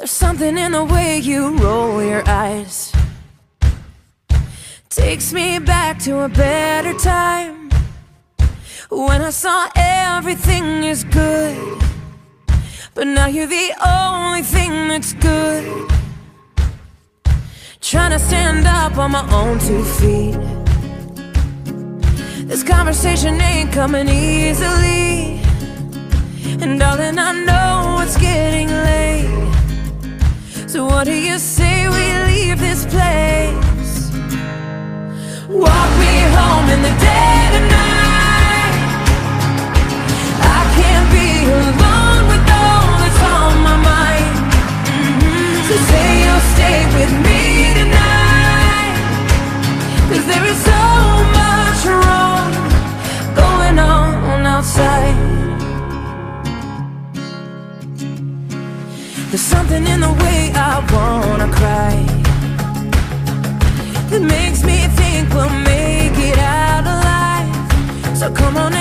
There's something in the way you roll your eyes. Takes me back to a better time. When I saw everything is good But now you're the only thing that's good. Trying to stand up on my own two feet. This conversation ain't coming easily. And darling, I know it's getting late what do you say we leave this place? Walk me home in the dead of night I can't be alone with all that's on my mind mm -hmm. So say you'll stay with me tonight Cause there is so much wrong going on outside There's something That makes me think we'll make it out alive. So come on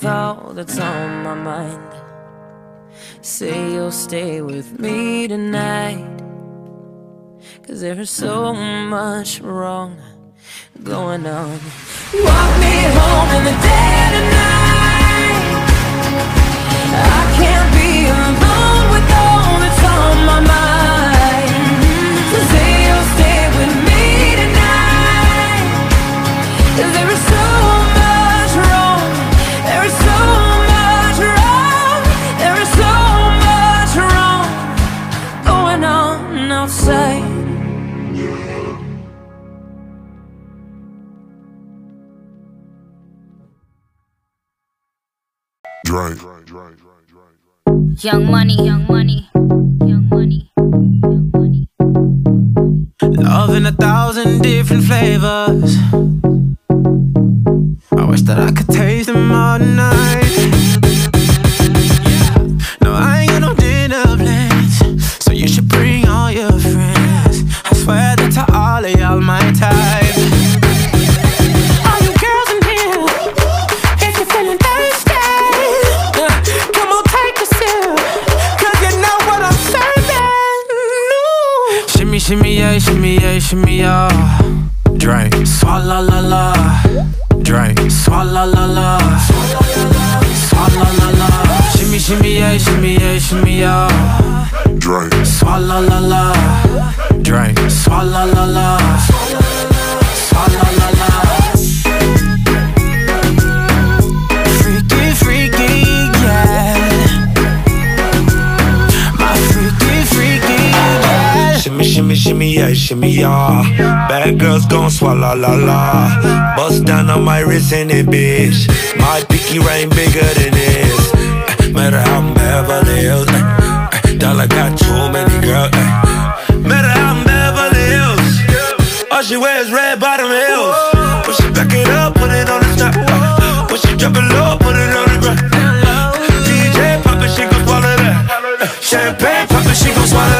with all that's on my mind. Say you'll stay with me tonight. Cause there's so much wrong going on. Walk me home in the dead of night. I can't be alone with all that's on my mind. Young money, young money, young money, young money. Love in a thousand different flavors. I wish that I could taste them all night. Shimmy, shimmy, yeah. Bad girls gon' swallow la la. Bust down on my wrist and it, bitch. My pinky ring bigger than this. Eh, Matter how I'm Beverly Hills. eh, eh, Dollar got too many girls. Matter how I'm Beverly Hills. All she wears red bottom heels. When she back it up, put it on the top. When she drop it low, put it on the ground. DJ pop it, she gon' swallow that. Champagne pop it, she gon' swallow that.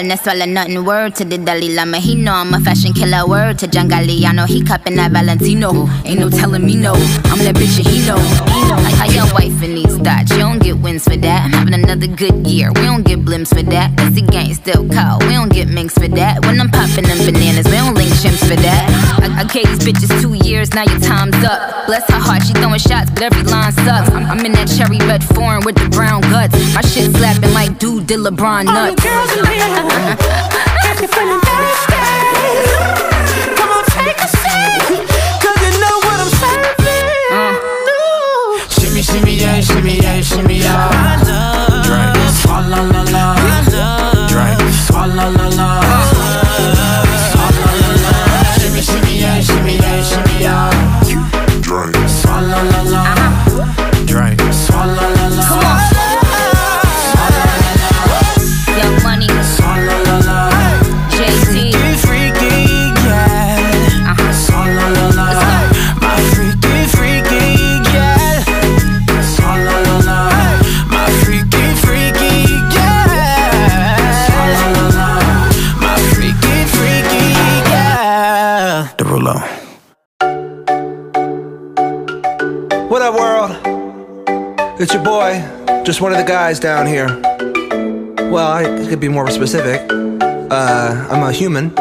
Yeah. bad girl, no swallow nothing. Word to the Dalai Lama, he know I'm a fashion killer. Word to John Galliano, he cupping that Valentino. Ain't no telling me no, I'm that bitch and he know. Like how your wife in these thoughts, you don't get wins for that. I'm having another good year, we don't get blimps for that. Cause the gang still cold, we don't get minks for that. When I'm popping them bananas, we don't link chimps for that. I, I gave these bitches two years, now your time's up. Bless her heart, she throwing shots, but every line sucks. I'm, I'm in that cherry red foreign with the brown guts. My shit slapping like dude did LeBron All you nuts. girls in here, Happy fun and Thursdays. It's your boy, just one of the guys down here. Well, I could be more specific. Uh, I'm a human,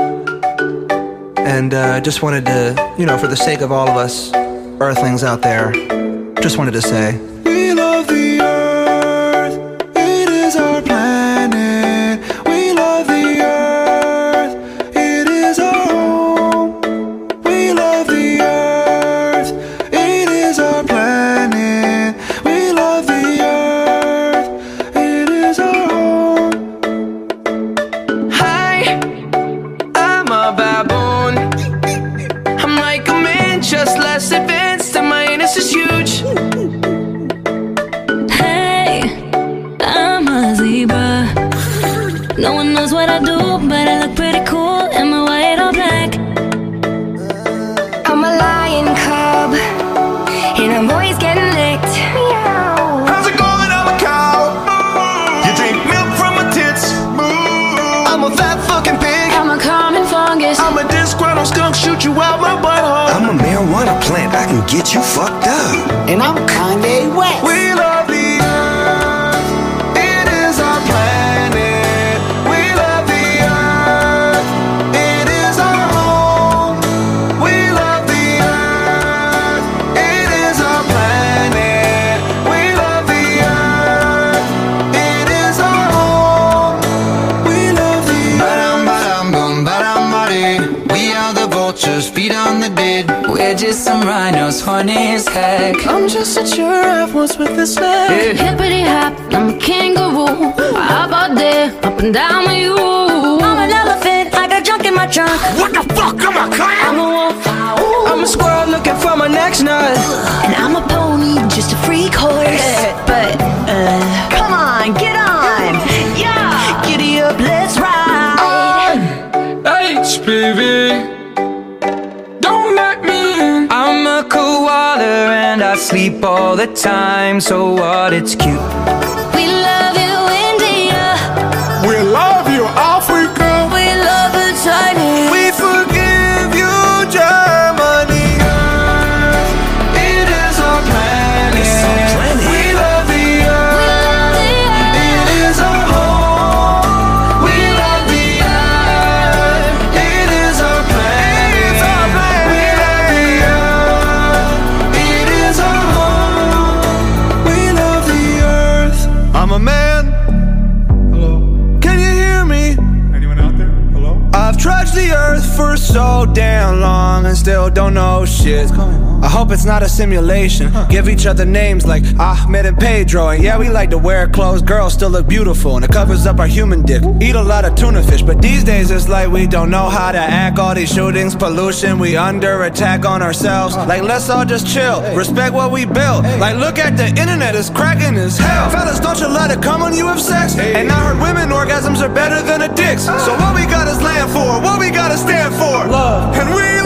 and uh, just wanted to, you know, for the sake of all of us Earthlings out there, just wanted to say. I can get you fucked up. And I'm Kanye rhinos, horny as heck. I'm just a giraffe once with a snack. Hippity hop, I'm a kangaroo. How about there, up and down with you? I'm an elephant, I got junk in my trunk. What the fuck? I'm a clown. I'm a wolf. I'm a squirrel looking for my next nut. And I'm a pony, just a freak horse. but, uh, come on, get on. Yeah, giddy up, let's ride. HPV. And I sleep all the time. So what? It's cute. Know shit. I hope it's not a simulation. Give each other names like Ahmed and Pedro. And yeah, we like to wear clothes. Girls still look beautiful and it covers up our human dick. Eat a lot of tuna fish, but these days it's like we don't know how to act. All these shootings, pollution, we under attack on ourselves. Like, let's all just chill. Respect what we built. Like, look at the internet, it's cracking as hell. Fellas, don't you let it come when you have sex. And I heard women orgasms are better than a dick's. Ah. So what we got is land for, what we gotta stand for. Love. And we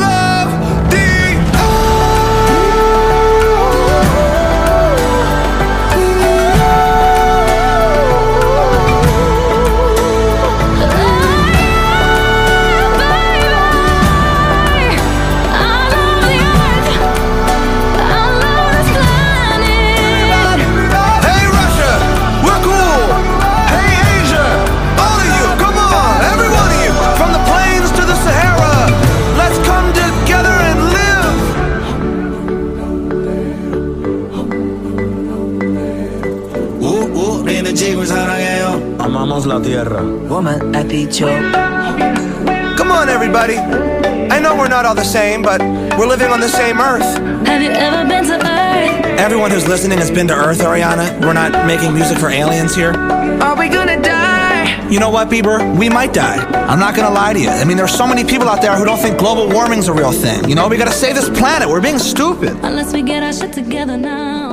all the same, but we're living on the same Earth. Have you ever been to Earth? Everyone who's listening has been to Earth, Ariana. We're not making music for aliens here. Are we gonna die? You know what, Bieber? We might die. I'm not gonna lie to you. I mean, there's so many people out there who don't think global warming's a real thing. You know, we gotta save this planet. We're being stupid. Unless we get our shit together now.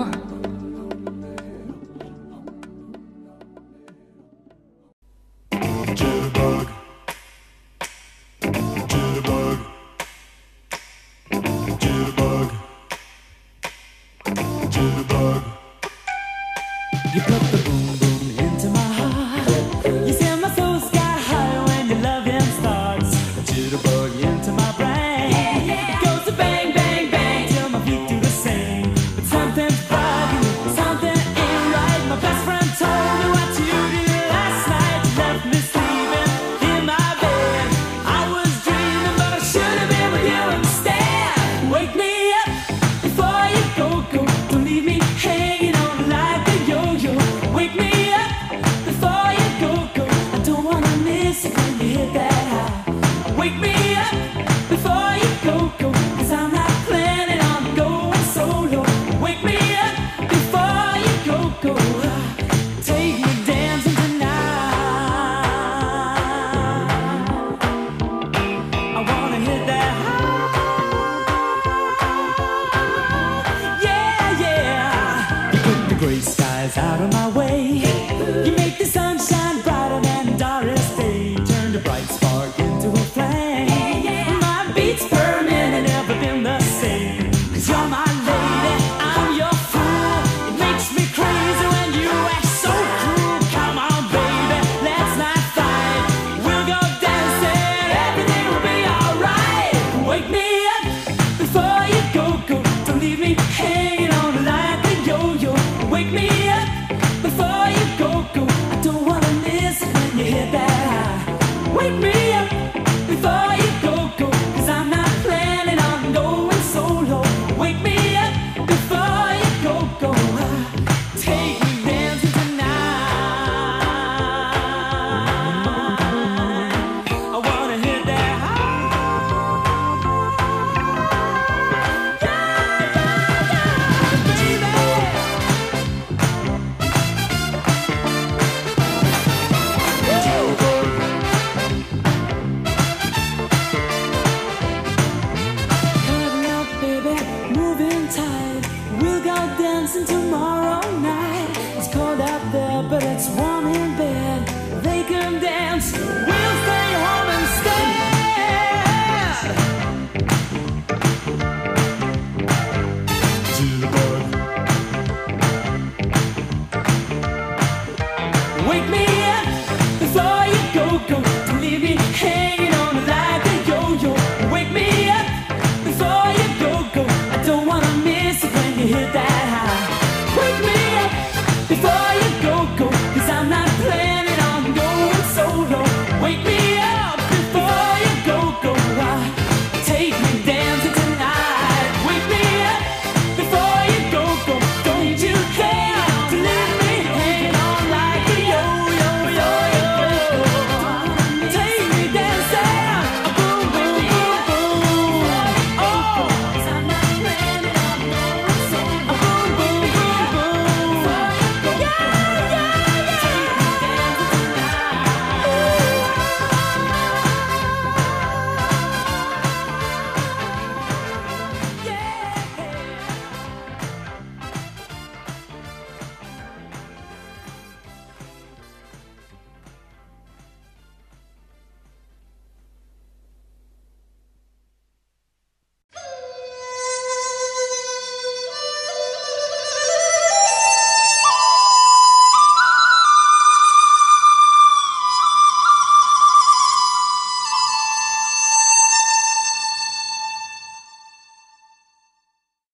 A